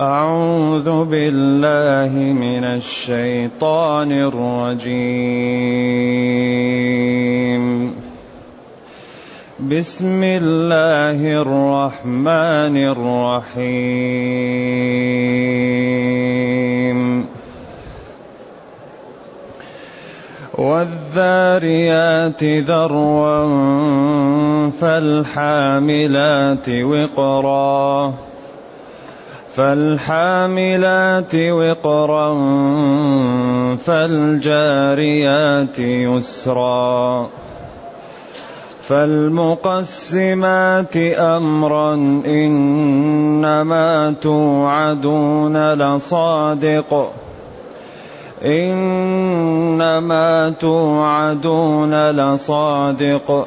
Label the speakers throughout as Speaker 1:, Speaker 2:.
Speaker 1: أعوذ بالله من الشيطان الرجيم. بسم الله الرحمن الرحيم. والذاريات ذروا فالحاملات وقرا. فالحاملات وقرا فالجاريات يسرا. فالمقسمات أمرا إنما توعدون لصادق. إنما توعدون لصادق.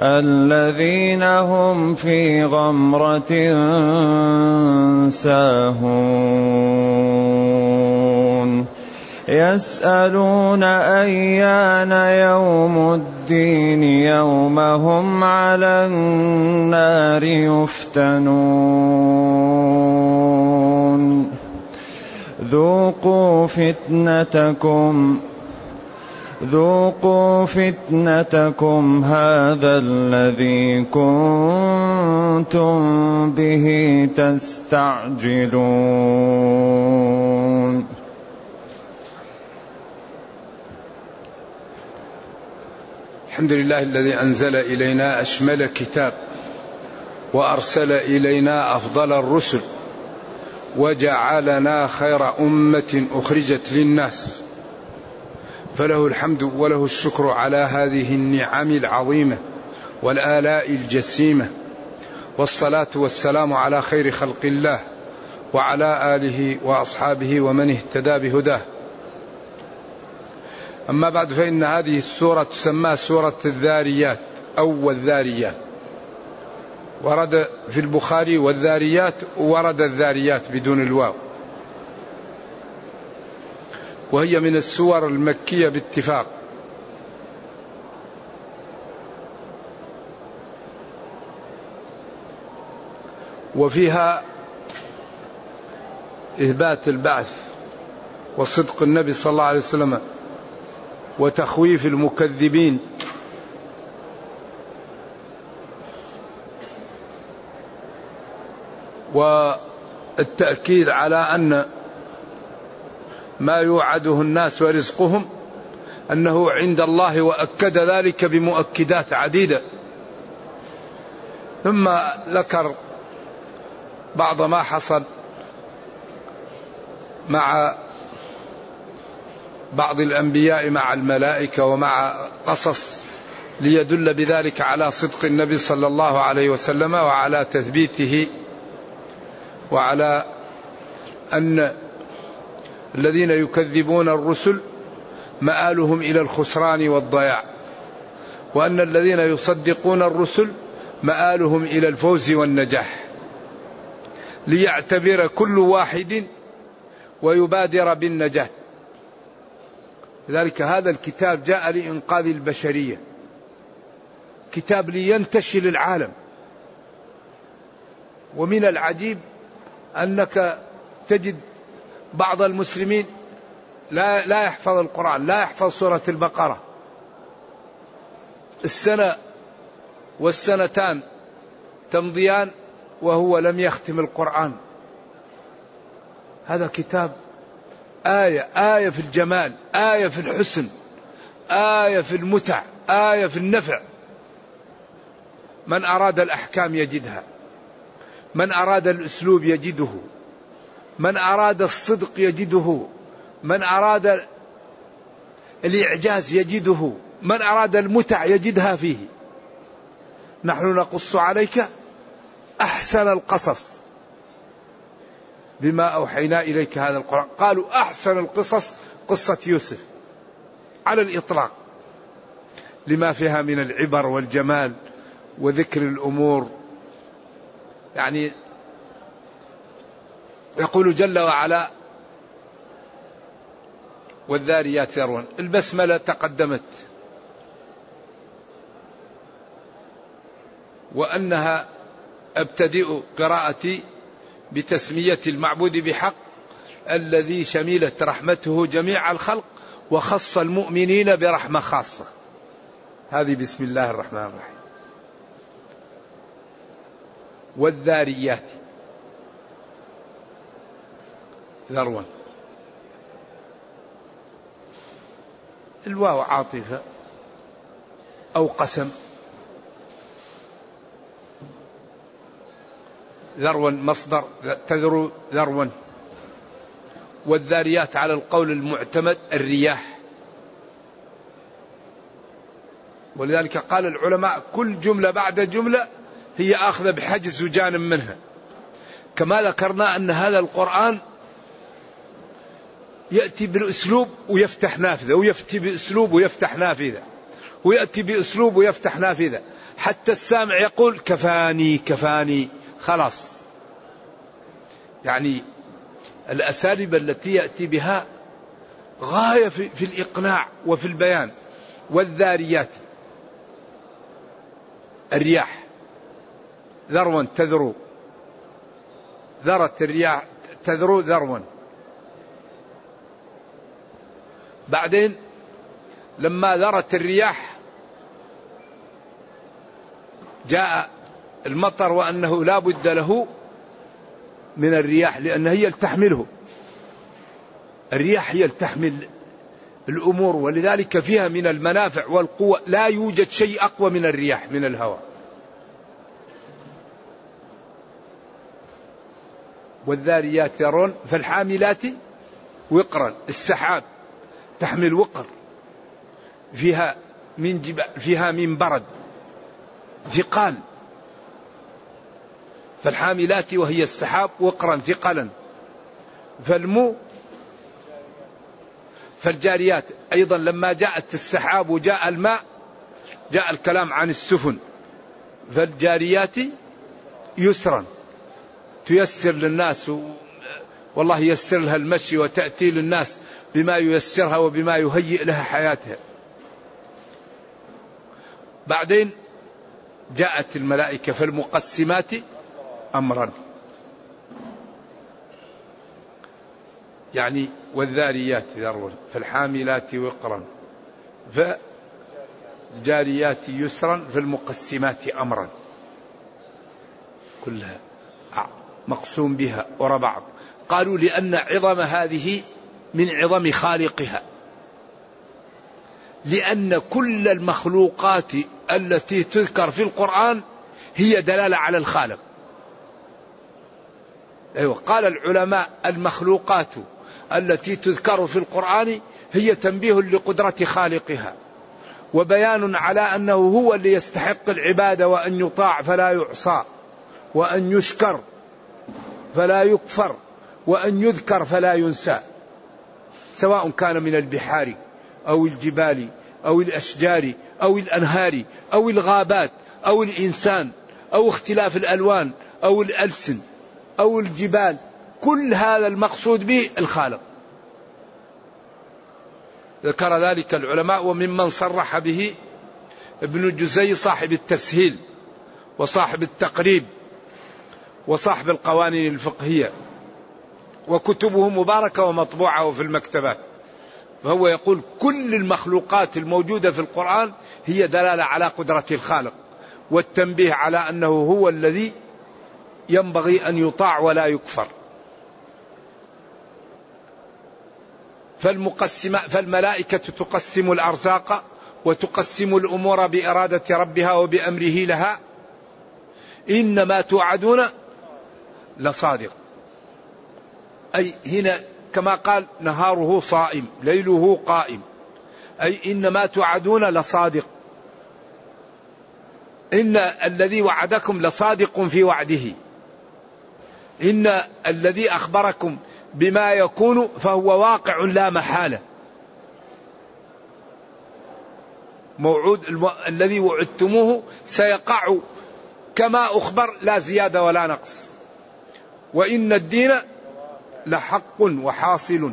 Speaker 1: الذين هم في غمرة ساهون. يسألون أيان يوم الدين يوم هم على النار يفتنون. ذوقوا فتنتكم. ذوقوا فتنتكم هذا الذي كنتم به تستعجلون
Speaker 2: الحمد لله الذي أنزل إلينا أشمل كتاب وأرسل إلينا أفضل الرسل وجعلنا خير أمة أخرجت للناس فله الحمد وله الشكر على هذه النعم العظيمة والآلاء الجسيمة والصلاة والسلام على خير خلق الله وعلى آله وأصحابه ومن اهتدى بهداه. أما بعد فإن هذه السورة تسمى سورة الذاريات أو الذاريات ورد في البخاري والذاريات ورد الذاريات بدون الواو. وهي من السور المكية باتفاق. وفيها إثبات البعث وصدق النبي صلى الله عليه وسلم وتخويف المكذبين. والتأكيد على أن ما يوعده الناس ورزقهم أنه عند الله وأكد ذلك بمؤكدات عديدة. ثم ذكر بعض ما حصل مع بعض الأنبياء مع الملائكة ومع قصص ليدل بذلك على صدق النبي صلى الله عليه وسلم وعلى تثبيته وعلى أن الذين يكذبون الرسل مآلهم إلى الخسران والضياع. وأن الذين يصدقون الرسل مآلهم إلى الفوز والنجاح. ليعتبر كل واحد ويبادر بالنجاة. لذلك هذا الكتاب جاء لإنقاذ البشرية. كتاب لينتشل العالم. ومن العجيب أنك تجد بعض المسلمين لا لا يحفظ القرآن لا يحفظ سورة البقرة. السنة والسنتان تمضيان وهو لم يختم القرآن. هذا كتاب آية آية في الجمال آية في الحسن آية في المتع آية في النفع. من أراد الأحكام يجدها من أراد الأسلوب يجده. من أراد الصدق يجده من أراد الإعجاز يجده من أراد المتع يجدها فيه. نحن نقص عليك أحسن القصص بما أوحينا إليك هذا القرآن. قالوا أحسن القصص قصة يوسف على الإطلاق لما فيها من العبر والجمال وذكر الأمور. يعني يقول جل وعلا والذاريات ذروا البسملة تقدمت. وأنها أبتدئ قراءتي بتسمية المعبود بحق الذي شملت رحمته جميع الخلق وخص المؤمنين برحمة خاصة. هذه بسم الله الرحمن الرحيم. والذاريات. ذروا الواو عاطفة أو قسم. ذروا مصدر تذرو ذروا. والذاريات على القول المعتمد الرياح. ولذلك قال العلماء كل جملة بعد جملة هي آخذة بحجز وجانب منها. كما ذكرنا أن هذا القرآن يأتي بالأسلوب ويفتح نافذة ويأتي بأسلوب ويفتح نافذة. ويأتي بأسلوب ويفتح نافذة. حتى السامع يقول كفاني كفاني. خلاص. يعني الأساليب التي يأتي بها غاية في, في الإقناع وفي البيان. والذاريات. الرياح. ذروا تذرو ذرت الرياح تذرو ذروا. بعدين لما ذرت الرياح جاء المطر وأنه لا بد له من الرياح لأن هي تحمله الرياح هي تحمل الأمور ولذلك فيها من المنافع والقوة. لا يوجد شيء أقوى من الرياح من الهواء. والذاريات يرون فالحاملات وقرا السحاب. تحمل وقر فيها من جبال فيها من برد. ثقال. فالحاملات وهي السحاب وقرا ثقلا فالمو فالجاريات. أيضا لما جاءت السحاب وجاء الماء جاء الكلام عن السفن. فالجاريات يسرا. تيسر للناس. والله ييسر لها المشي وتأتي للناس. بما ييسرها وبما يهيئ لها حياتها. بعدين جاءت الملائكة فالمقسمات أمرا يعني والذاريات ذروا فالحاملات وقرا فالجاريات يسرا فالمقسمات أمرا. كلها مقسوم بها وراء بعض قالوا لأن عظم هذه من عظم خالقها. لأن كل المخلوقات التي تذكر في القرآن هي دلالة على الخالق. أيوة قال العلماء المخلوقات التي تذكر في القرآن هي تنبيه لقدرة خالقها. وبيان على أنه هو اللي يستحق العبادة وأن يطاع فلا يعصى وأن يشكر فلا يكفر وأن يذكر فلا ينسى. سواء كان من البحار أو الجبال أو الأشجار أو الأنهار أو الغابات أو الإنسان أو اختلاف الألوان أو الألسن أو الجبال كل هذا المقصود به الخالق. ذكر ذلك العلماء وممن صرح به ابن جزي صاحب التسهيل وصاحب التقريب وصاحب القوانين الفقهية. وكتبه مباركة ومطبوعة في المكتبات فهو يقول كل المخلوقات الموجودة في القرآن هي دلالة على قدرة الخالق والتنبيه على أنه هو الذي ينبغي أن يطاع ولا يكفر. فالمقسم فالملائكة تقسم الأرزاق وتقسم الأمور بإرادة ربها وبأمره لها. إنما توعدون لصادق. أي هنا كما قال نهاره صائم ليله قائم. أي إنما توعدون لصادق. إن الذي وعدكم لصادق في وعده. إن الذي أخبركم بما يكون فهو واقع لا محالة. موعود الم... الذي وعدتموه سيقع كما أخبر لا زيادة ولا نقص. وإن الدين لحق وحاصل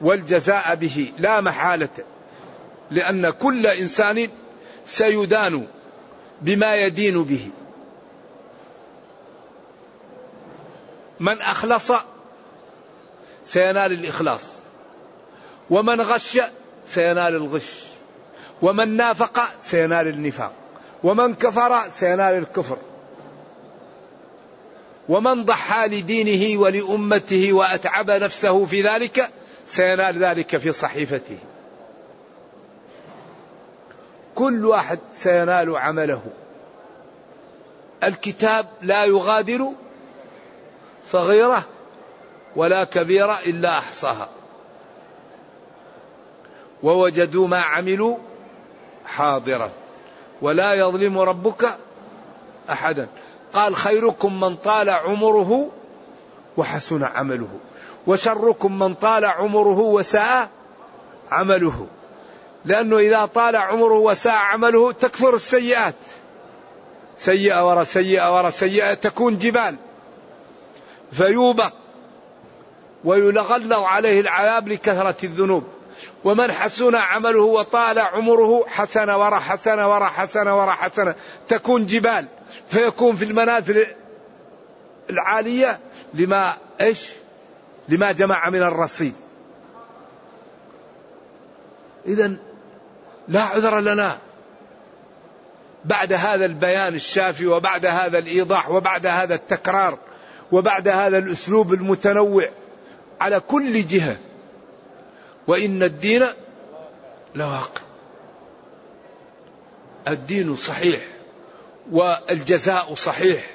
Speaker 2: والجزاء به لا محالة لأن كل إنسان سيدان بما يدين به. من أخلص سينال الإخلاص ومن غش سينال الغش ومن نافق سينال النفاق ومن كفر سينال الكفر. ومن ضحى لدينه ولأمته وأتعب نفسه في ذلك سينال ذلك في صحيفته. كل واحد سينال عمله. الكتاب لا يغادر صغيرة ولا كبيرة إلا أحصاها. ووجدوا ما عملوا حاضرا. ولا يظلم ربك أحدا. قال خيركم من طال عمره وحسن عمله وشركم من طال عمره وساء عمله. لأنه إذا طال عمره وساء عمله تكثر السيئات. سيئة ورا سيئة ورا سيئة تكون جبال. فيوبق ويلغلظ عليه العذاب لكثرة الذنوب. ومن حسن عمله وطال عمره حسن ورا حسن ورا حسن ورا حسن تكون جبال فيكون في المنازل العالية لما إيش؟ لما جمع من الرصيد. إذا لا عذر لنا بعد هذا البيان الشافي وبعد هذا الإيضاح وبعد هذا التكرار وبعد هذا الأسلوب المتنوع على كل جهة وإن الدين لواقع. الدين صحيح والجزاء صحيح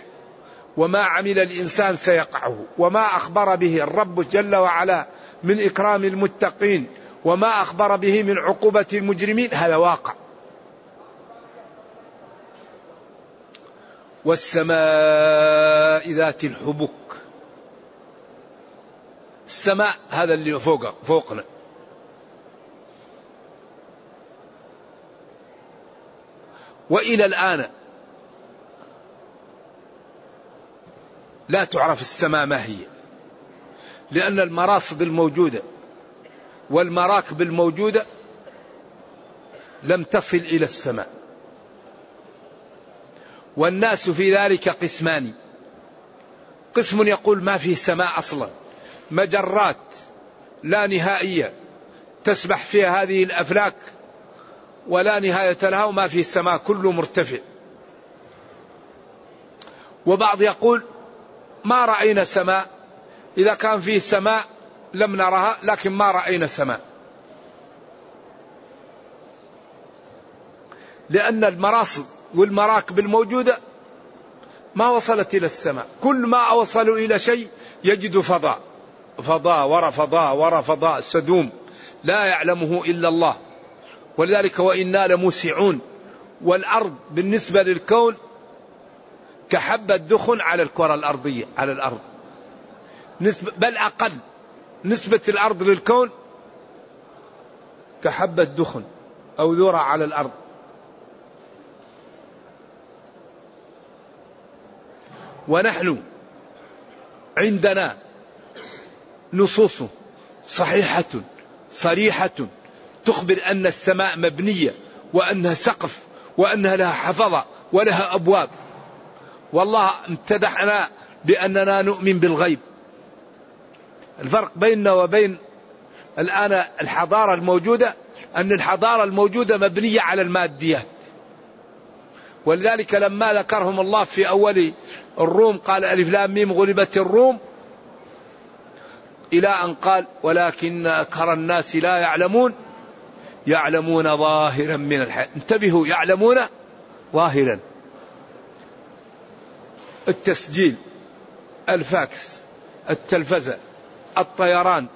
Speaker 2: وما عمل الإنسان سيقعه وما أخبر به الرب جل وعلا من إكرام المتقين وما أخبر به من عقوبة المجرمين. هذا واقع. والسماء ذات الحبك. السماء هذا اللي فوق فوقنا. وإلى الآن. لا تعرف السماء ما هي. لأن المراصد الموجودة والمراكب الموجودة لم تصل إلى السماء. والناس في ذلك قسمان. قسم يقول ما في سماء أصلا. مجرات لا نهائية تسبح فيها هذه الأفلاك ولا نهاية لها وما في السماء كله مرتفع. وبعض يقول ما رأينا سماء إذا كان فيه سماء لم نرها لكن ما رأينا سماء لأن المراصد والمراكب الموجودة ما وصلت إلى السماء. كل ما وصلوا إلى شيء يجد فضاء. فضاء ورا فضاء ورا فضاء سدوم. لا يعلمه إلا الله. ولذلك وإنا لموسعون. والأرض بالنسبة للكون كحبة دخن على الكرة الأرضية على الأرض. نسبة بل أقل. نسبة الأرض للكون كحبة دخن أو ذرة على الأرض. ونحن عندنا نصوص صحيحة صريحة تخبر أن السماء مبنية وأنها سقف وأنها لها حفظة ولها أبواب. والله امتدحنا بأننا نؤمن بالغيب. الفرق بيننا وبين الآن الحضارة الموجودة أن الحضارة الموجودة مبنية على الماديات. ولذلك لما ذكرهم الله في أول الروم قال ألف لام ميم غلبت الروم إلى أن قال ولكن أكثر الناس لا يعلمون يعلمون ظاهرا من الحياة انتبهوا يعلمون ظاهرا. التسجيل الفاكس التلفزة الطيران.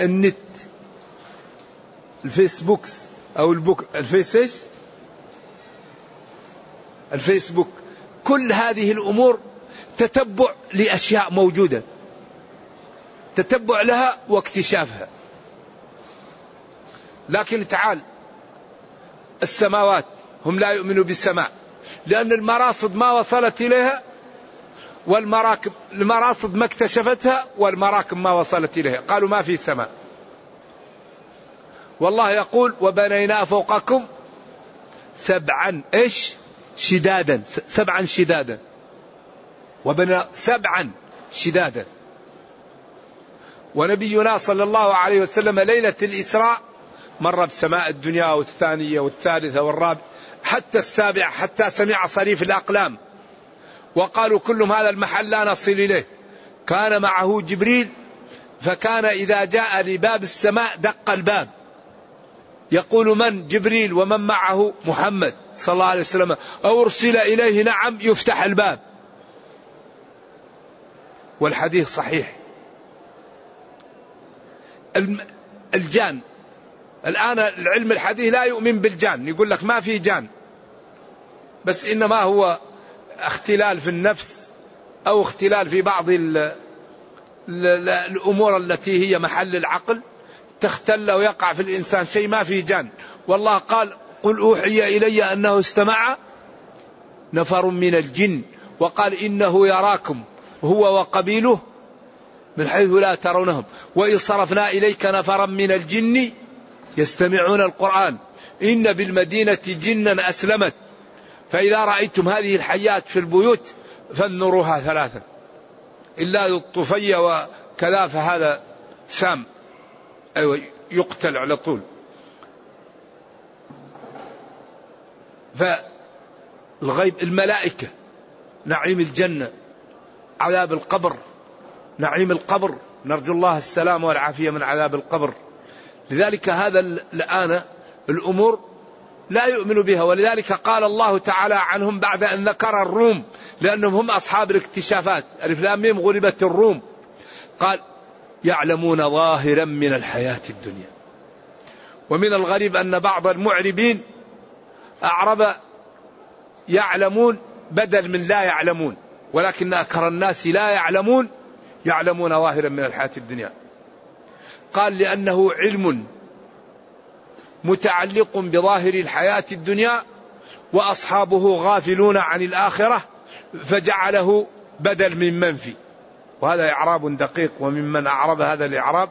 Speaker 2: النت الفيسبوكس أو البوك الفيس إيش؟ الفيسبوك. كل هذه الأمور تتبع لأشياء موجودة. تتبع لها واكتشافها. لكن تعال السماوات هم لا يؤمنوا بالسماء لأن المراصد ما وصلت إليها والمراكب المراصد ما اكتشفتها والمراكب ما وصلت إليها. قالوا ما في سماء. والله يقول وبنينا فوقكم سبعا إيش؟ شدادا سبعا شدادا. وبنى سبعا شدادا. ونبينا صلى الله عليه وسلم ليلة الإسراء مر بسماء الدنيا والثانية والثالثة والرابعة حتى السابعة حتى سمع صريف الأقلام. وقالوا كلهم هذا المحل لا نصل إليه. كان معه جبريل فكان إذا جاء لباب السماء دق الباب. يقول من؟ جبريل ومن معه؟ محمد صلى الله عليه وسلم. أو أرسل إليه نعم يفتح الباب. والحديث صحيح. الجان. الآن العلم الحديث لا يؤمن بالجان. يقول لك ما في جان. بس إنما هو اختلال في النفس أو اختلال في بعض الأمور التي هي محل العقل. تختل ويقع في الإنسان شيء ما في جان. والله قال قل أوحي إلي أنه استمع نفر من الجن. وقال إنه يراكم. هو وقبيله من حيث لا ترونهم. وإذ صرفنا إليك نفرا من الجن يستمعون القرآن. إن بالمدينة جنا أسلمت. فإذا رأيتم هذه الحيات في البيوت فانظروها ثلاثا. إلا ذو الطفية وكذا فهذا سام. أيوة يقتل على طول. فالغيب الملائكة نعيم الجنة عذاب القبر نعيم القبر. نرجو الله السلام والعافية من عذاب القبر. لذلك هذا الآن الأمور لا يؤمن بها. ولذلك قال الله تعالى عنهم بعد أن ذكر الروم لأنهم هم أصحاب الاكتشافات. ألف لام غلبت الروم. قال يعلمون ظاهرا من الحياة الدنيا. ومن الغريب أن بعض المعربين أعرب يعلمون بدل من لا يعلمون. ولكن أكثر الناس لا يعلمون يعلمون ظاهرا من الحياة الدنيا. قال لأنه علم متعلق بظاهر الحياة الدنيا وأصحابه غافلون عن الآخرة فجعله بدل من منفي. وهذا إعراب دقيق وممن أعرب هذا الإعراب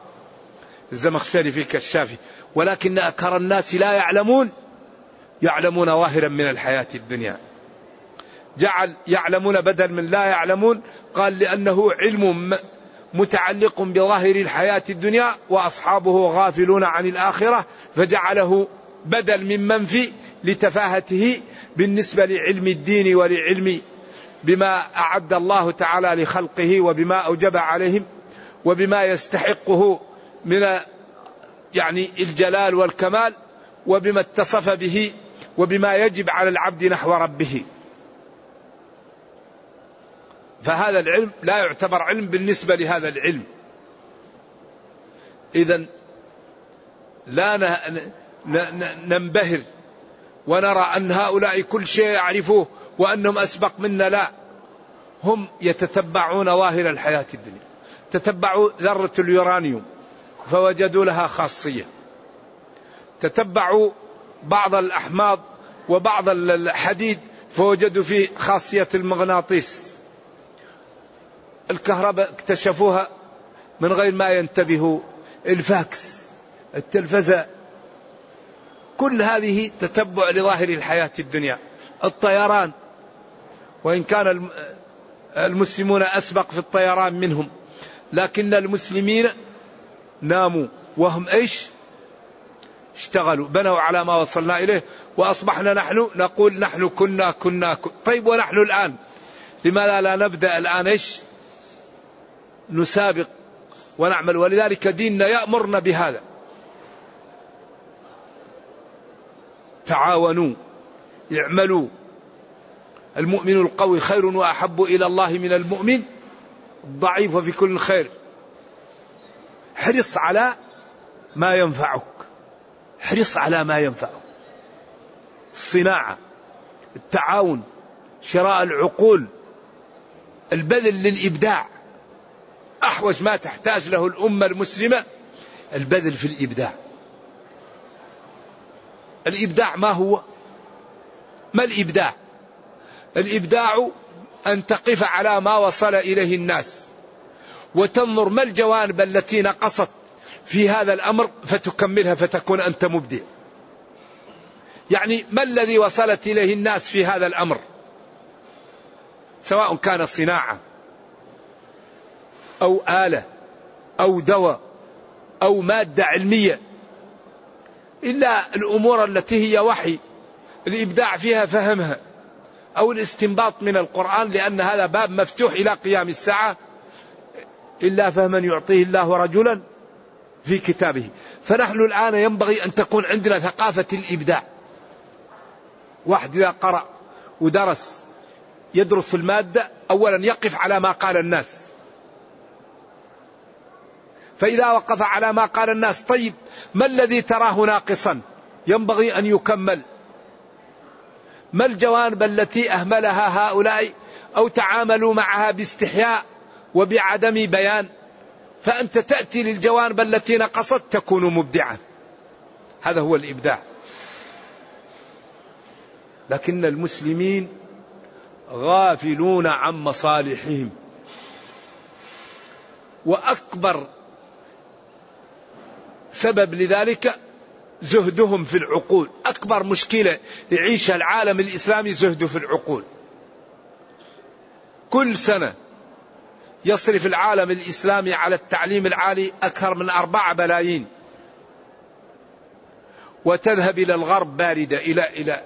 Speaker 2: الزمخشري في كشافي. ولكن أكثر الناس لا يعلمون يعلمون ظاهرا من الحياة الدنيا. جعل يعلمون بدل من لا يعلمون قال لأنه علم متعلق بظاهر الحياة الدنيا وأصحابه غافلون عن الآخرة فجعله بدل من منفي لتفاهته بالنسبة لعلم الدين ولعلم بما أعد الله تعالى لخلقه وبما أوجب عليهم وبما يستحقه من يعني الجلال والكمال وبما اتصف به وبما يجب على العبد نحو ربه. فهذا العلم لا يعتبر علم بالنسبة لهذا العلم. إذا لا ننبهر ونرى أن هؤلاء كل شيء يعرفوه وأنهم أسبق منا لا. هم يتتبعون ظاهر الحياة الدنيا. تتبعوا ذرة اليورانيوم فوجدوا لها خاصية. تتبعوا بعض الأحماض وبعض الحديد فوجدوا فيه خاصية المغناطيس. الكهرباء اكتشفوها من غير ما ينتبهوا. الفاكس التلفزة كل هذه تتبع لظاهر الحياة الدنيا. الطيران وإن كان المسلمون أسبق في الطيران منهم. لكن المسلمين ناموا وهم إيش؟ اشتغلوا بنوا على ما وصلنا إليه. وأصبحنا نحن نقول نحن كنا كنا, كنا طيب ونحن الآن؟ لماذا لا نبدأ الآن إيش؟ نسابق ونعمل. ولذلك ديننا يأمرنا بهذا. تعاونوا اعملوا. المؤمن القوي خير وأحب إلى الله من المؤمن. الضعيف وفي كل خير. حرص على ما ينفعك. حرص على ما ينفعك. الصناعة التعاون شراء العقول البذل للإبداع. أحوج ما تحتاج له الأمة المسلمة. البذل في الإبداع. الإبداع ما هو؟ ما الإبداع؟ الإبداع أن تقف على ما وصل إليه الناس. وتنظر ما الجوانب التي نقصت في هذا الأمر فتكملها فتكون أنت مبدع. يعني ما الذي وصلت إليه الناس في هذا الأمر؟ سواء كان صناعة أو آلة أو دواء أو مادة علمية. إلا الأمور التي هي وحي الإبداع فيها فهمها أو الاستنباط من القرآن لأن هذا باب مفتوح إلى قيام الساعة إلا فهما يعطيه الله رجلا في كتابه. فنحن الآن ينبغي أن تكون عندنا ثقافة الإبداع. واحد إذا قرأ ودرس يدرس المادة أولا يقف على ما قال الناس. فإذا وقف على ما قال الناس طيب ما الذي تراه ناقصا ينبغي أن يكمل. ما الجوانب التي أهملها هؤلاء؟ أو تعاملوا معها باستحياء وبعدم بيان؟ فأنت تأتي للجوانب التي نقصت تكون مبدعا. هذا هو الإبداع. لكن المسلمين غافلون عن مصالحهم. وأكبر سبب لذلك زهدهم في العقول. أكبر مشكلة يعيش العالم الإسلامي زهده في العقول. كل سنة يصرف العالم الإسلامي على التعليم العالي أكثر من أربعة بلايين. وتذهب إلى الغرب باردة إلى إلى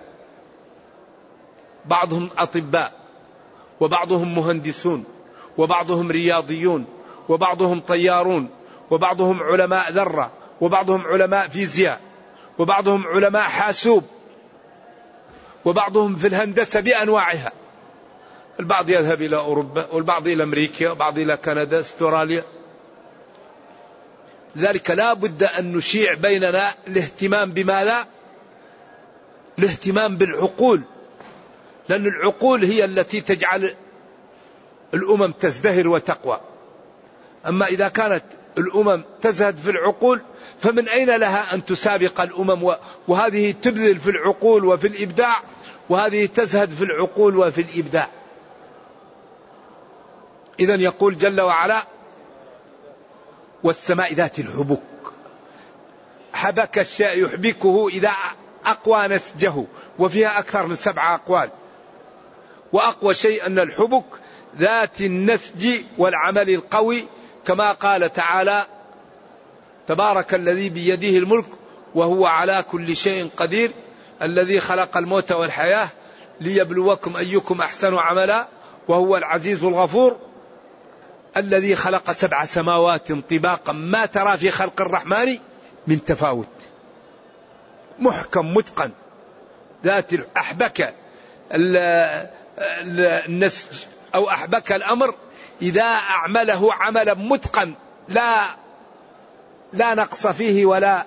Speaker 2: بعضهم أطباء وبعضهم مهندسون وبعضهم رياضيون وبعضهم طيارون وبعضهم علماء ذرة وبعضهم علماء فيزياء وبعضهم علماء حاسوب وبعضهم في الهندسة بأنواعها. البعض يذهب إلى أوروبا والبعض إلى أمريكا والبعض إلى كندا أستراليا. لذلك لا بد أن نشيع بيننا الاهتمام بماذا؟ الاهتمام بالعقول. لأن العقول هي التي تجعل الأمم تزدهر وتقوى. أما إذا كانت الأمم تزهد في العقول فمن أين لها أن تسابق الأمم؟ وهذه تبذل في العقول وفي الإبداع وهذه تزهد في العقول وفي الإبداع. إذا يقول جل وعلا والسماء ذات الحبك. حبك الشيء يحبكه إذا أقوى نسجه وفيها أكثر من سبعة أقوال. وأقوى شيء أن الحبك ذات النسج والعمل القوي كما قال تعالى تبارك الذي بيده الملك وهو على كل شيء قدير الذي خلق الموت والحياة ليبلوكم أيكم أحسن عملا وهو العزيز الغفور الذي خلق سبع سماوات طباقا ما ترى في خلق الرحمن من تفاوت. محكم متقن. ذات أحبك النسج أو أحبك الأمر إذا أعمله عملا متقن لا لا نقص فيه ولا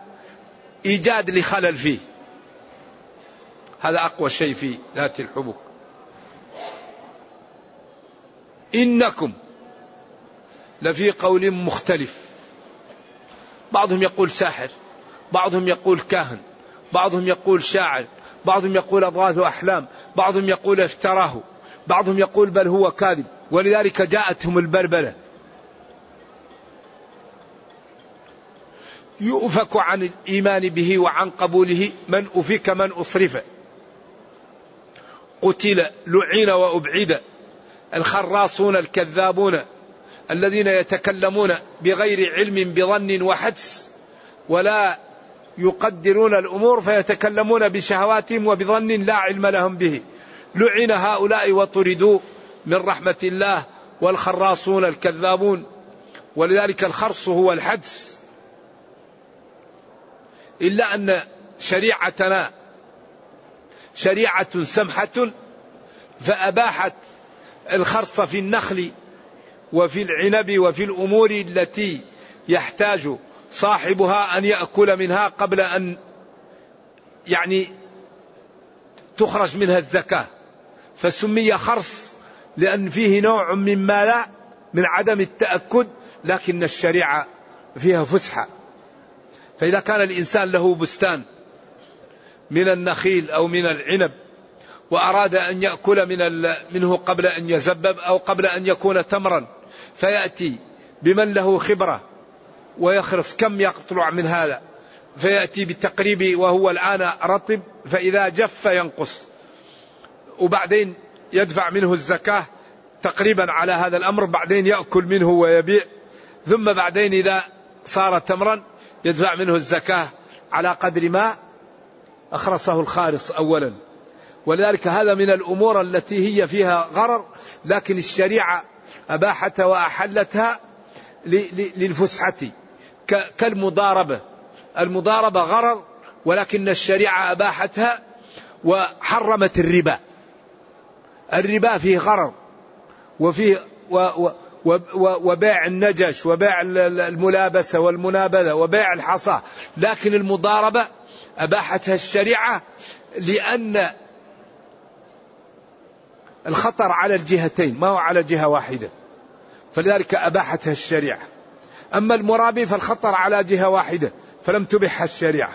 Speaker 2: إيجاد لخلل فيه. هذا أقوى شيء في ذات الحبوك إنكم لفي قول مختلف. بعضهم يقول ساحر بعضهم يقول كاهن بعضهم يقول شاعر بعضهم يقول أضغاث أحلام بعضهم يقول افتراه بعضهم يقول بل هو كاذب. ولذلك جاءتهم البربلة يؤفك عن الإيمان به وعن قبوله من أفك من أصرف. قتل لعين وأبعد. الخراصون الكذابون الذين يتكلمون بغير علم بظن وحدس. ولا يقدرون الأمور فيتكلمون بشهواتهم وبظن لا علم لهم به. لعن هؤلاء وطردوا. من رحمة الله والخراصون الكذابون ولذلك الخرص هو الحدس. إلا أن شريعتنا شريعة سمحة فأباحت الخرص في النخل وفي العنب وفي الأمور التي يحتاج صاحبها أن يأكل منها قبل أن يعني تخرج منها الزكاة فسمي خرص لأن فيه نوع مما لا من عدم التأكد لكن الشريعة فيها فسحة. فإذا كان الإنسان له بستان من النخيل أو من العنب وأراد أن يأكل من منه قبل أن يزبب أو قبل أن يكون تمرا فيأتي بمن له خبرة ويخرص كم يطلع من هذا. فيأتي بالتقريب وهو الآن رطب فإذا جف ينقص. وبعدين يدفع منه الزكاة تقريبا على هذا الأمر بعدين يأكل منه ويبيع. ثم بعدين إذا صار تمرا يدفع منه الزكاة على قدر ما أخرصه الخارص أولا. ولذلك هذا من الأمور التي هي فيها غرر لكن الشريعة أباحتها وأحلتها للفسحة. كالمضاربة. المضاربة غرر ولكن الشريعة أباحتها وحرمت الربا. الربا فيه غرر وفيه و و وبيع النجش وبيع الملابسة والمنابذة وبيع الحصى. لكن المضاربة أباحتها الشريعة لأن الخطر على الجهتين ما هو على جهة واحدة. فلذلك أباحتها الشريعة. أما المرابي فالخطر على جهة واحدة فلم تبحها الشريعة.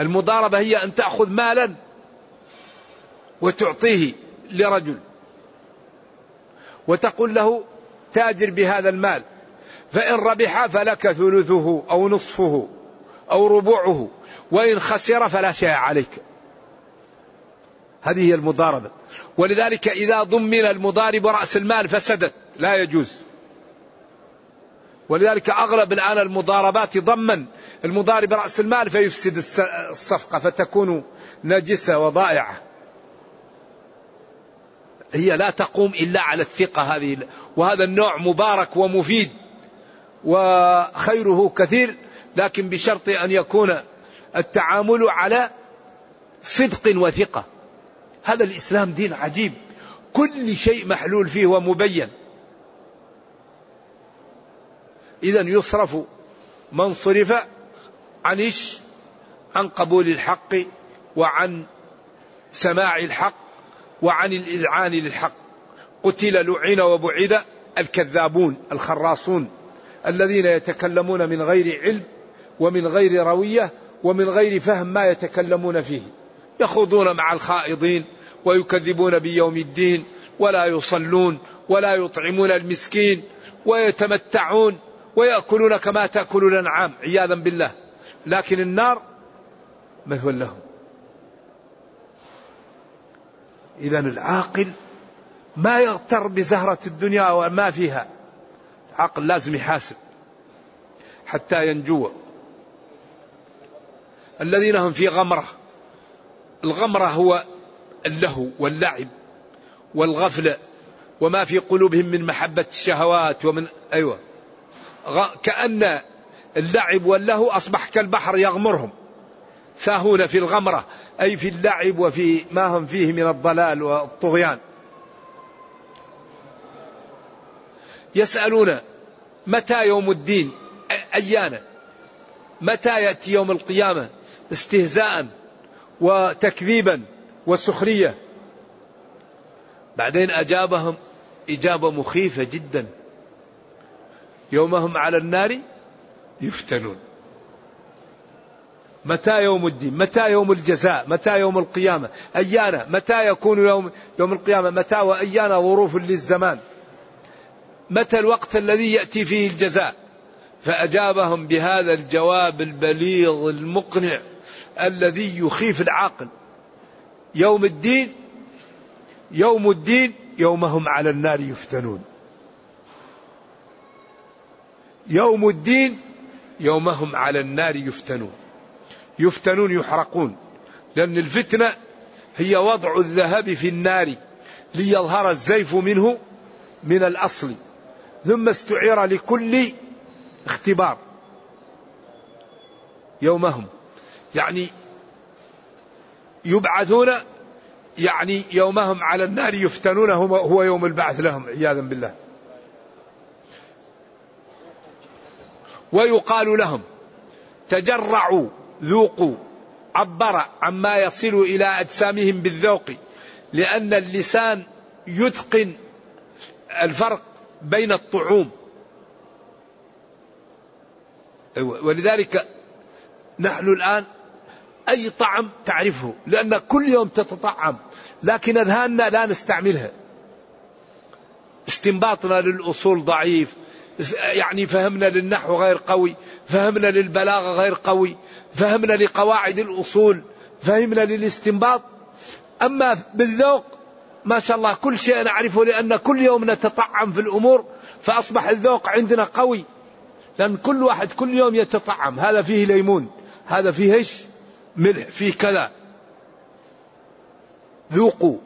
Speaker 2: المضاربة هي أن تأخذ مالا وتعطيه لرجل وتقول له تاجر بهذا المال فإن ربح فلك ثلثه أو نصفه أو ربعه وإن خسر فلا شيء عليك. هذه هي المضاربة. ولذلك إذا ضمن المضارب رأس المال فسدت لا يجوز. ولذلك أغلب الآن المضاربات ضمن المضارب رأس المال فيفسد الصفقة فتكون نجسة وضائعة. هي لا تقوم إلا على الثقة هذه. وهذا النوع مبارك ومفيد وخيره كثير لكن بشرط أن يكون التعامل على صدق وثقة. هذا الإسلام دين عجيب. كل شيء محلول فيه ومبين. إذا يصرف من صرف عن إيش؟ عن قبول الحق وعن سماع الحق وعن الإذعان للحق. قتل لعن وبعد الكذابون الخراصون الذين يتكلمون من غير علم ومن غير روية ومن غير فهم ما يتكلمون فيه. يخوضون مع الخائضين ويكذبون بيوم الدين ولا يصلون ولا يطعمون المسكين ويتمتعون ويأكلون كما تأكل الأنعام عياذا بالله. لكن النار مثوى لهم. إذا العاقل ما يغتر بزهرة الدنيا وما فيها. العقل لازم يحاسب حتى ينجو. الذين هم في غمرة. الغمرة هو اللهو واللعب والغفلة وما في قلوبهم من محبة الشهوات ومن أيوة. كأن اللعب واللهو أصبح كالبحر يغمرهم. ساهون في الغمرة أي في اللعب وفي ما هم فيه من الضلال والطغيان. يسألون متى يوم الدين؟ أيانا. متى يأتي يوم القيامة؟ استهزاء وتكذيبا وسخرية. بعدين أجابهم إجابة مخيفة جدا. يوم هم على النار يفتنون. متى يوم الدين؟ متى يوم الجزاء؟ متى يوم القيامة؟ أيانا متى يكون يوم, يوم القيامة؟ متى وأيانا ظروف للزمان؟ متى الوقت الذي يأتي فيه الجزاء؟ فأجابهم بهذا الجواب البليغ المقنع الذي يخيف العاقل. يوم الدين يوم الدين يوم هم على النار يفتنون. يوم الدين يوم هم على النار يفتنون. يفتنون يحرقون. لأن الفتنة هي وضع الذهب في النار ليظهر الزيف منه من الأصل. ثم استعير لكل اختبار. يومهم. يعني يبعثون يعني يومهم على النار يفتنون هو يوم البعث لهم عياذا بالله. ويقال لهم تجرعوا. ذوقوا عبر عما يصل إلى أجسامهم بالذوق لأن اللسان يتقن الفرق بين الطعوم. ولذلك نحن الآن أي طعم تعرفه لأن كل يوم تتطعم لكن أذهاننا لا نستعملها. استنباطنا للأصول ضعيف يعني فهمنا للنحو غير قوي فهمنا للبلاغة غير قوي فهمنا لقواعد الأصول فهمنا للاستنباط. أما بالذوق ما شاء الله كل شيء نعرفه لأن كل يوم نتطعم في الأمور فأصبح الذوق عندنا قوي. لأن كل واحد كل يوم يتطعم. هذا فيه ليمون هذا فيه إيش؟ ملح فيه كذا. ذوقوا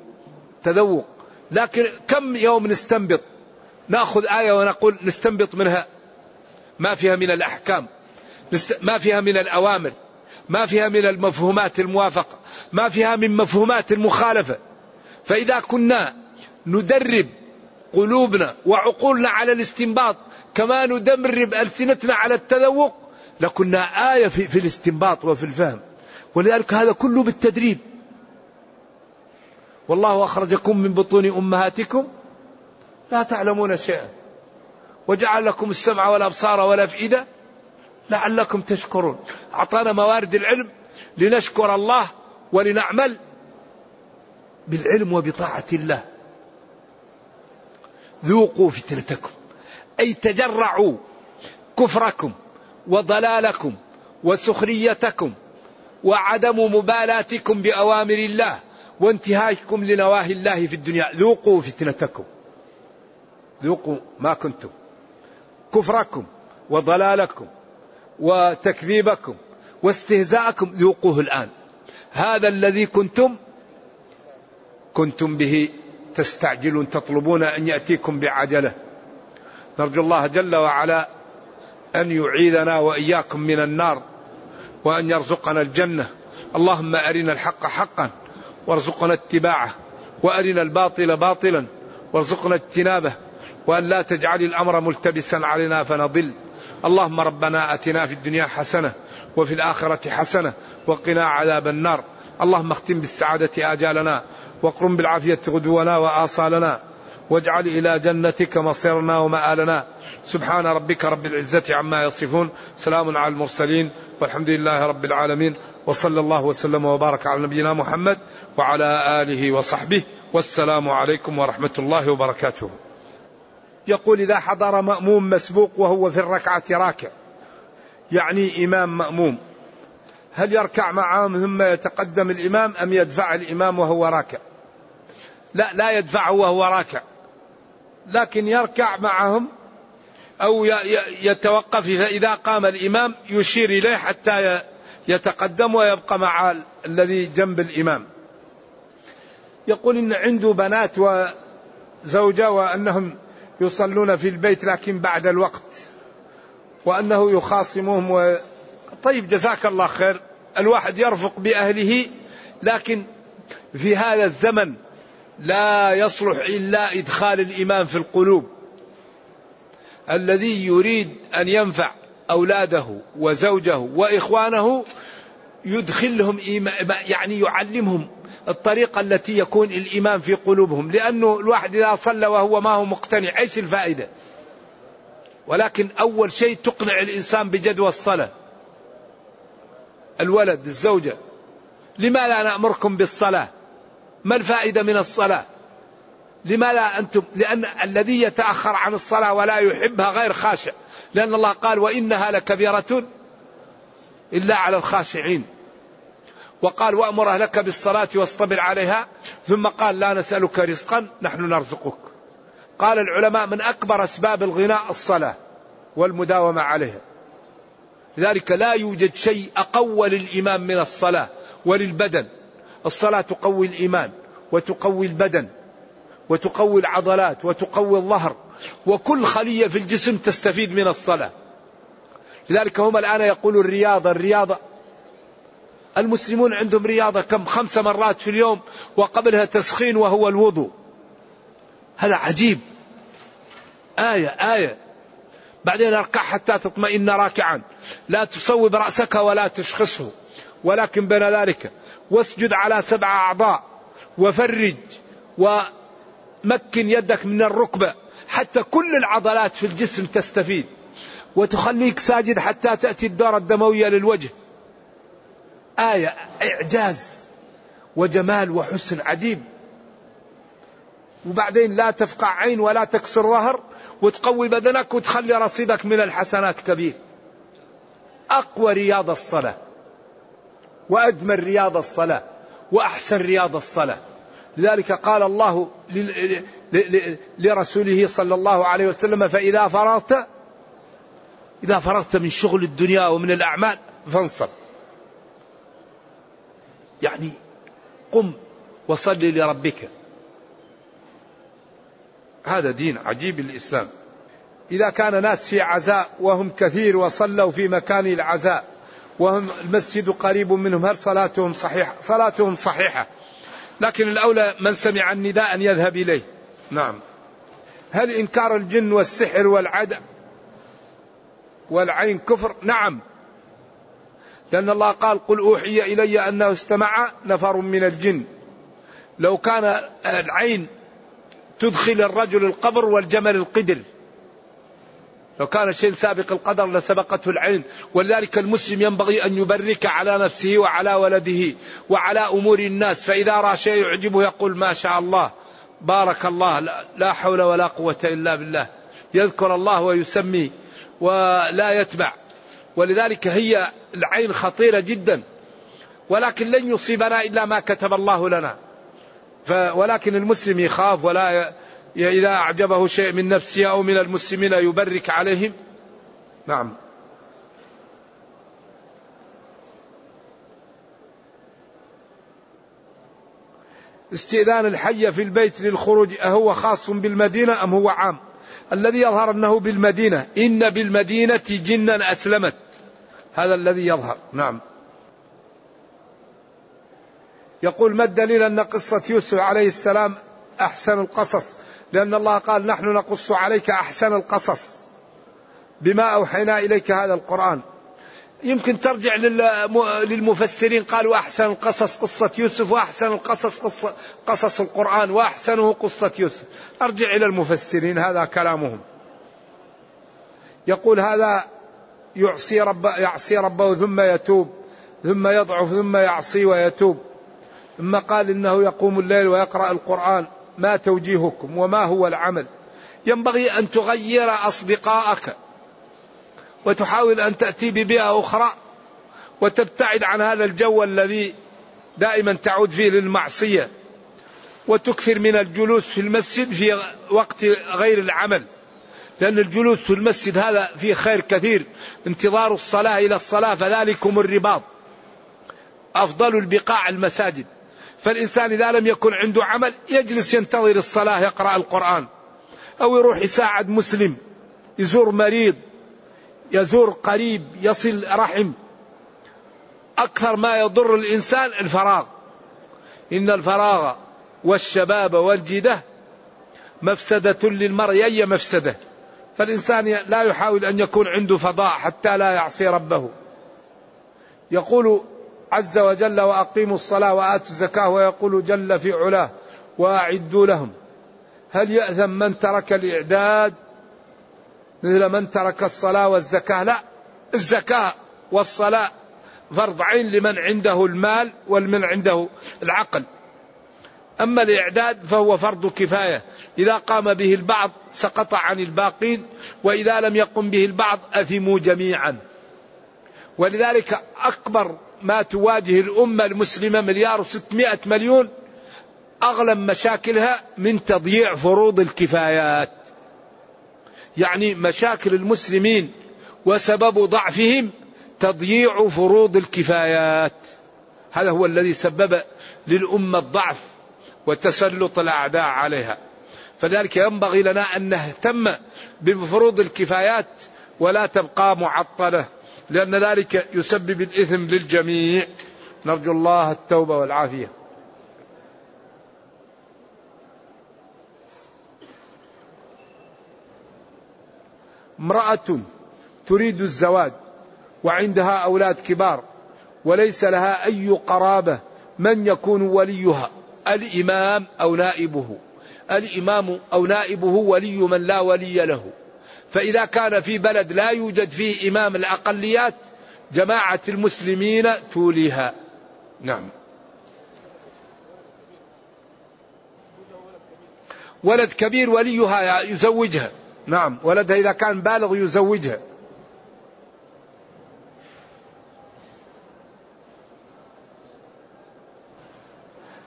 Speaker 2: تذوق. لكن كم يوم نستنبط؟ ناخذ آية ونقول نستنبط منها ما فيها من الأحكام ما فيها من الأوامر ما فيها من المفهومات الموافقة ما فيها من مفهومات المخالفة. فإذا كنا ندرب قلوبنا وعقولنا على الاستنباط كما ندرب ألسنتنا على التذوق لكنا آية في, في الاستنباط وفي الفهم. ولذلك هذا كله بالتدريب. والله أخرجكم من بطون أمهاتكم لا تعلمون شيئا. وجعل لكم السمع والأبصار والأفئدة لعلكم تشكرون. أعطانا موارد العلم لنشكر الله ولنعمل بالعلم وبطاعة الله. ذوقوا فتنتكم. أي تجرعوا كفركم وضلالكم وسخريتكم وعدم مبالاتكم بأوامر الله وانتهاككم لنواهي الله في الدنيا. ذوقوا فتنتكم. ذوقوا ما كنتم. كفركم وضلالكم وتكذيبكم واستهزاءكم ذوقوه الآن. هذا الذي كنتم كنتم به تستعجلون تطلبون أن يأتيكم بعجلة. نرجو الله جل وعلا أن يعيذنا وإياكم من النار وأن يرزقنا الجنة. اللهم أرنا الحق حقا وارزقنا اتباعه وأرنا الباطل باطلا وارزقنا اجتنابه. وأن لا تجعل الأمر ملتبسا علينا فنضل. اللهم ربنا أتنا في الدنيا حسنة وفي الآخرة حسنة وقنا عذاب النار. اللهم اختم بالسعادة آجالنا واقرم بالعافية غدونا وآصالنا واجعل إلى جنتك مصيرنا ومآلنا. سبحان ربك رب العزة عما يصفون. سلام على المرسلين. والحمد لله رب العالمين. وصلى الله وسلم وبارك على نبينا محمد وعلى آله وصحبه. والسلام عليكم ورحمة الله وبركاته. يقول إذا حضر مأموم مسبوق وهو في الركعة راكع. يعني إمام مأموم. هل يركع معهم ثم يتقدم الإمام أم يدفع الإمام وهو راكع؟ لا لا يدفعه وهو راكع. لكن يركع معهم أو يتوقف فإذا قام الإمام يشير إليه حتى يتقدم ويبقى مع الذي جنب الإمام. يقول إن عنده بنات وزوجة وأنهم يصلون في البيت لكن بعد الوقت وأنه يخاصمهم و... طيب جزاك الله خير. الواحد يرفق بأهله لكن في هذا الزمن لا يصلح إلا إدخال الإيمان في القلوب. الذي يريد أن ينفع أولاده وزوجه وإخوانه يدخلهم يعني يعلمهم الطريقة التي يكون الإيمان في قلوبهم لأنه الواحد إذا صلى وهو ما هو مقتنع إيش الفائدة؟ ولكن أول شيء تقنع الإنسان بجدوى الصلاة. الولد الزوجة. لماذا نأمركم بالصلاة؟ ما الفائدة من الصلاة؟ لماذا أنتم؟ لأن الذي يتأخر عن الصلاة ولا يحبها غير خاشع. لأن الله قال وإنها لكبيرة إلا على الخاشعين. وقال وأمر أهلك بالصلاة واصطبر عليها ثم قال لا نسألك رزقا نحن نرزقك. قال العلماء من أكبر أسباب الغناء الصلاة والمداومة عليها. لذلك لا يوجد شيء أقوى للإيمان من الصلاة وللبدن. الصلاة تقوي الإيمان وتقوي البدن وتقوي العضلات وتقوي الظهر وكل خلية في الجسم تستفيد من الصلاة. لذلك هم الآن يقولوا الرياضة الرياضة المسلمون عندهم رياضة كم خمس مرات في اليوم وقبلها تسخين وهو الوضوء. هذا عجيب. آية آية. بعدين أركع حتى تطمئن راكعا. لا تصوب رأسك ولا تشخصه. ولكن بين ذلك واسجد على سبع أعضاء وفرج ومكن يدك من الركبة حتى كل العضلات في الجسم تستفيد. وتخليك ساجد حتى تأتي الدورة الدموية للوجه. آية إعجاز وجمال وحسن عجيب. وبعدين لا تفقع عين ولا تكسر ظهر وتقوي بدنك وتخلي رصيدك من الحسنات كبير. أقوى رياض الصلاة وأجمل رياض الصلاة وأحسن رياض الصلاة. لذلك قال الله لرسوله صلى الله عليه وسلم فإذا فرغت إذا فرغت من شغل الدنيا ومن الأعمال فانصب. يعني قم وصل لربك. هذا دين عجيب الإسلام إذا كان ناس في عزاء وهم كثير وصلوا في مكان العزاء وهم المسجد قريب منهم هل صلاتهم صحيحة؟ صلاتهم صحيحة. لكن الأولى من سمع النداء أن يذهب إليه. نعم. هل إنكار الجن والسحر والعدم والعين كفر؟ نعم. لأن الله قال قل أوحي إلي أنه استمع نفر من الجن. لو كان العين تدخل الرجل القبر والجمل القدر. لو كان الشيء سابق القدر لسبقته العين. ولذلك المسلم ينبغي أن يبرك على نفسه وعلى ولده وعلى أمور الناس. فإذا رأى شيء يعجبه يقول ما شاء الله بارك الله لا حول ولا قوة إلا بالله. يذكر الله ويسمي ولا يتبع. ولذلك هي العين خطيرة جدا. ولكن لن يصيبنا إلا ما كتب الله لنا. ولكن المسلم يخاف ولا إذا أعجبه شيء من نفسه أو من المسلمين يبرك عليهم. نعم. استئذان الحي في البيت للخروج أهو خاص بالمدينة أم هو عام؟ الذي يظهر أنه بالمدينة. إن بالمدينة جنا أسلمت. هذا الذي يظهر. نعم. يقول ما الدليل أن قصة يوسف عليه السلام أحسن القصص؟ لأن الله قال نحن نقص عليك أحسن القصص بما أوحينا إليك هذا القرآن. يمكن ترجع للمفسرين قالوا أحسن القصص قصة يوسف وأحسن القصص قصة قصص القرآن وأحسنه قصة يوسف. أرجع إلى المفسرين هذا كلامهم. يقول هذا يعصي رب يعصي ربه ثم يتوب ثم يضعف ثم يعصي ويتوب. ثم قال إنه يقوم الليل ويقرأ القرآن. ما توجيهكم وما هو العمل؟ ينبغي أن تغير أصدقائك. وتحاول أن تأتي ببيئة أخرى وتبتعد عن هذا الجو الذي دائما تعود فيه للمعصية وتكثر من الجلوس في المسجد في وقت غير العمل. لأن الجلوس في المسجد هذا فيه خير كثير انتظار الصلاة إلى الصلاة فذلكم الرباط أفضل البقاع المساجد. فالإنسان إذا لم يكن عنده عمل يجلس ينتظر الصلاة يقرأ القرآن أو يروح يساعد مسلم يزور مريض يزور قريب يصل رحم. أكثر ما يضر الإنسان الفراغ. إن الفراغ والشباب والجدة مفسدة للمرء أي مفسدة. فالإنسان لا يحاول أن يكون عنده فضاء حتى لا يعصي ربه. يقول عز وجل وأقيموا الصلاة وآتوا الزكاة ويقول جل في علاه وأعدوا لهم. هل يأذن من ترك الإعداد؟ مثل من ترك الصلاة والزكاة. لا الزكاة والصلاة فرض عين لمن عنده المال ولمن عنده العقل. أما الإعداد فهو فرض كفاية. إذا قام به البعض سقط عن الباقين وإذا لم يقم به البعض أثموا جميعا. ولذلك أكبر ما تواجه الأمة المسلمة مليار وستمائة مليون أغلب مشاكلها من تضييع فروض الكفايات. يعني مشاكل المسلمين وسبب ضعفهم تضييع فروض الكفايات. هذا هو الذي سبب للأمة الضعف وتسلط الأعداء عليها. فلذلك ينبغي لنا أن نهتم بفروض الكفايات ولا تبقى معطلة لأن ذلك يسبب الإثم للجميع. نرجو الله التوبة والعافية. امرأة تريد الزواج وعندها أولاد كبار وليس لها أي قرابة من يكون وليها الإمام أو نائبه الإمام أو نائبه ولي من لا ولي له. فإذا كان في بلد لا يوجد فيه إمام الأقليات جماعة المسلمين توليها. نعم. ولد كبير وليها يزوجها. نعم ولدها إذا كان بالغ يزوجها.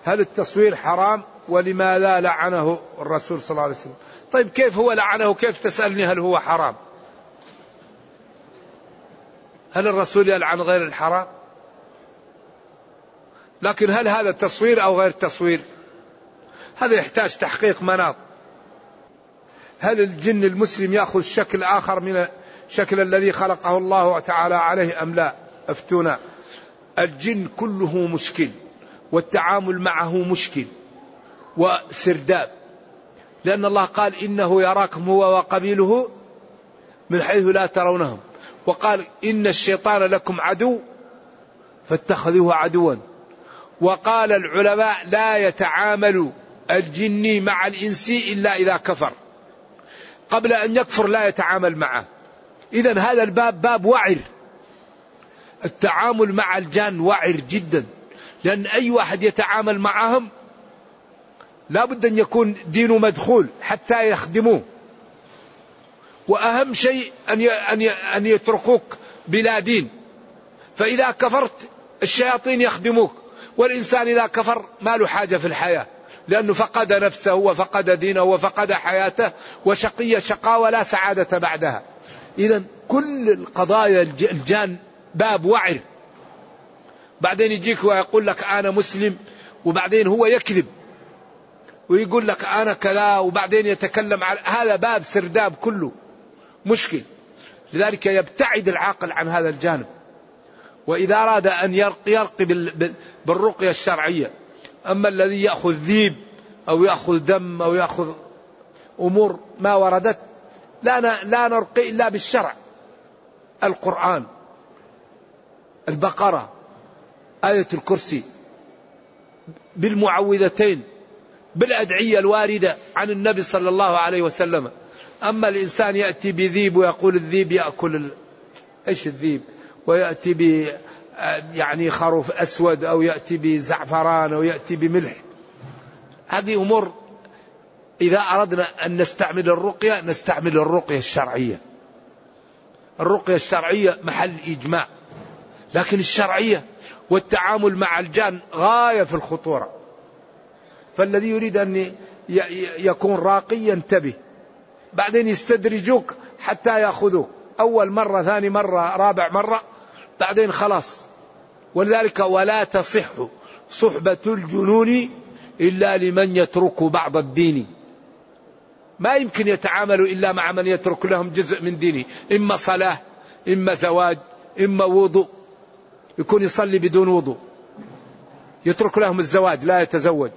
Speaker 2: هل التصوير حرام؟ ولماذا لعنه الرسول صلى الله عليه وسلم. طيب كيف هو لعنه؟ كيف تسألني هل هو حرام؟ هل الرسول يلعن غير الحرام؟ لكن هل هذا تصوير أو غير تصوير؟ هذا يحتاج تحقيق مناط. هل الجن المسلم يأخذ شكل آخر من الشكل الذي خلقه الله تعالى عليه أم لا؟ أفتونا. الجن كله مشكل والتعامل معه مشكل وسرداب. لأن الله قال إنه يراكم هو وقبيله من حيث لا ترونهم. وقال إن الشيطان لكم عدو فاتخذوه عدوا. وقال العلماء لا يتعامل الجني مع الإنسي إلا إذا كفر. قبل أن يكفر لا يتعامل معه. إذا هذا الباب باب وعر. التعامل مع الجان وعر جدا. لأن أي واحد يتعامل معهم لا بد أن يكون دينه مدخول حتى يخدموه. وأهم شيء أن أن يتركوك بلا دين. فإذا كفرت الشياطين يخدموك. والإنسان إذا كفر ما له حاجة في الحياة. لأنه فقد نفسه وفقد دينه وفقد حياته وشقي شقاوة لا سعادة بعدها. إذا كل القضايا الجان باب وعر. بعدين يجيك ويقول لك أنا مسلم وبعدين هو يكذب. ويقول لك أنا كذا وبعدين يتكلم على هذا باب سرداب كله. مشكل. لذلك يبتعد العاقل عن هذا الجانب. وإذا أراد أن يرقي, يرقي بالرقية الشرعية أما الذي يأخذ ذيب أو يأخذ دم أو يأخذ أمور ما وردت لا لا نرقي إلا بالشرع. القرآن البقرة آية الكرسي بالمعوذتين بالأدعية الواردة عن النبي صلى الله عليه وسلم. أما الإنسان يأتي بذيب ويقول الذيب يأكل ال... إيش الذيب؟ ويأتي ب يعني خروف أسود أو يأتي بزعفران أو يأتي بملح. هذه أمور إذا أردنا أن نستعمل الرقية نستعمل الرقية الشرعية. الرقية الشرعية محل إجماع. لكن الشرعية والتعامل مع الجان غاية في الخطورة. فالذي يريد أن يكون راقي ينتبه بعدين يستدرجوك حتى يأخذوك. أول مرة ثاني مرة رابع مرة بعدين خلاص. ولذلك ولا تصح صحبة الجنون إلا لمن يترك بعض الدين. ما يمكن يتعاملوا إلا مع من يترك لهم جزء من دينه. إما صلاة إما زواج إما وضوء. يكون يصلي بدون وضوء. يترك لهم الزواج لا يتزوج.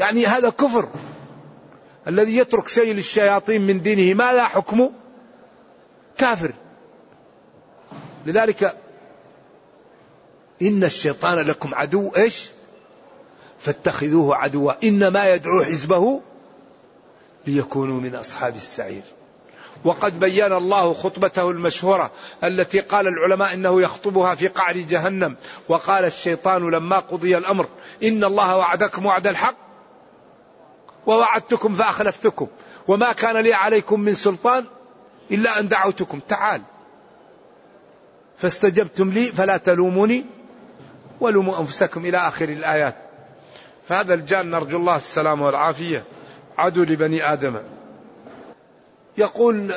Speaker 2: يعني هذا كفر. الذي يترك شيء للشياطين من دينه ما لا حكمه كافر. لذلك إن الشيطان لكم عدو إيش؟ فاتخذوه عدوا. إنما يدعو حزبه ليكونوا من أصحاب السعير. وقد بين الله خطبته المشهورة التي قال العلماء إنه يخطبها في قعر جهنم. وقال الشيطان لما قضي الأمر إن الله وعدكم وعد الحق ووعدتكم فأخلفتكم. وما كان لي عليكم من سلطان إلا أن دعوتكم. تعال. فاستجبتم لي فلا تلوموني ولوموا أنفسكم إلى آخر الآيات. فهذا الجان نرجو الله السلامة والعافية. عدو لبني آدم. يقول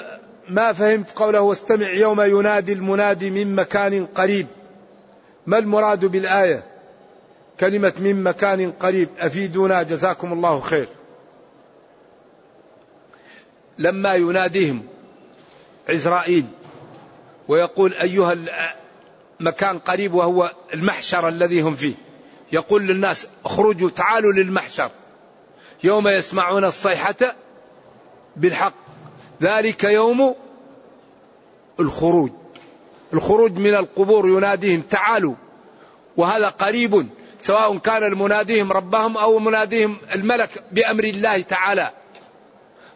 Speaker 2: ما فهمت قوله واستمع يوم ينادي المنادي من مكان قريب. ما المراد بالآية؟ كلمة من مكان قريب. أفيدونا جزاكم الله خير. لما يناديهم عزرائيل ويقول أيها مكان قريب وهو المحشر الذي هم فيه. يقول للناس اخرجوا تعالوا للمحشر. يوم يسمعون الصيحة بالحق. ذلك يوم الخروج. الخروج من القبور يناديهم تعالوا. وهذا قريب سواء كان المناديهم ربهم أو مناديهم الملك بأمر الله تعالى.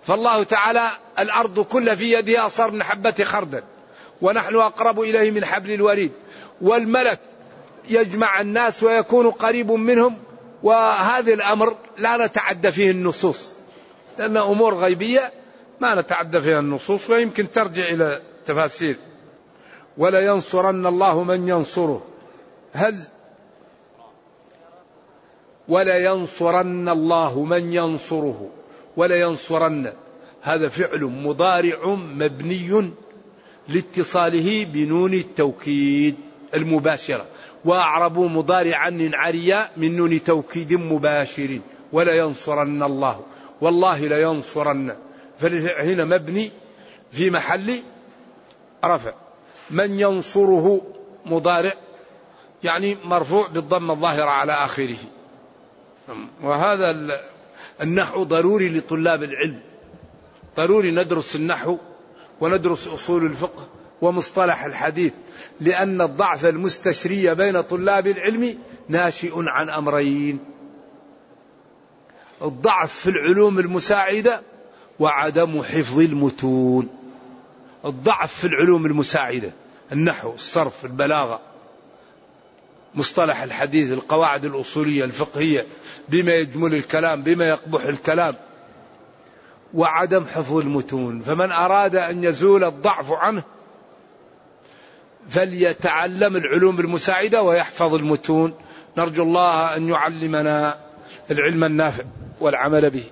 Speaker 2: فالله تعالى الأرض كلها في يده أصار من حبة خردل. ونحن أقرب إليه من حبل الوريد. والملك يجمع الناس ويكون قريب منهم وهذا الأمر لا نتعدى فيه النصوص. لأن أمور غيبية ما نتعدى فيها النصوص ويمكن ترجع إلى تفاسير. ولا ينصرن الله من ينصره. هل ولا ينصرن الله من ينصره؟ ولا ينصرن. هذا فعل مضارع مبني. لاتصاله بنون التوكيد المباشرة. وأعربوا مضارعا عريا من نون توكيد مباشر. ولا ينصرن الله. والله لا ينصرن. فهنا مبني في محل رفع. من ينصره مضارع يعني مرفوع بالضمة الظاهرة على آخره. وهذا النحو ضروري لطلاب العلم. ضروري ندرس النحو وندرس أصول الفقه ومصطلح الحديث لأن الضعف المستشري بين طلاب العلم ناشئ عن أمرين. الضعف في العلوم المساعدة وعدم حفظ المتون. الضعف في العلوم المساعدة النحو الصرف البلاغة. مصطلح الحديث القواعد الأصولية الفقهية بما يجمل الكلام بما يقبح الكلام. وعدم حفظ المتون فمن أراد أن يزول الضعف عنه فليتعلم العلوم المساعدة ويحفظ المتون. نرجو الله أن يعلمنا العلم النافع والعمل به.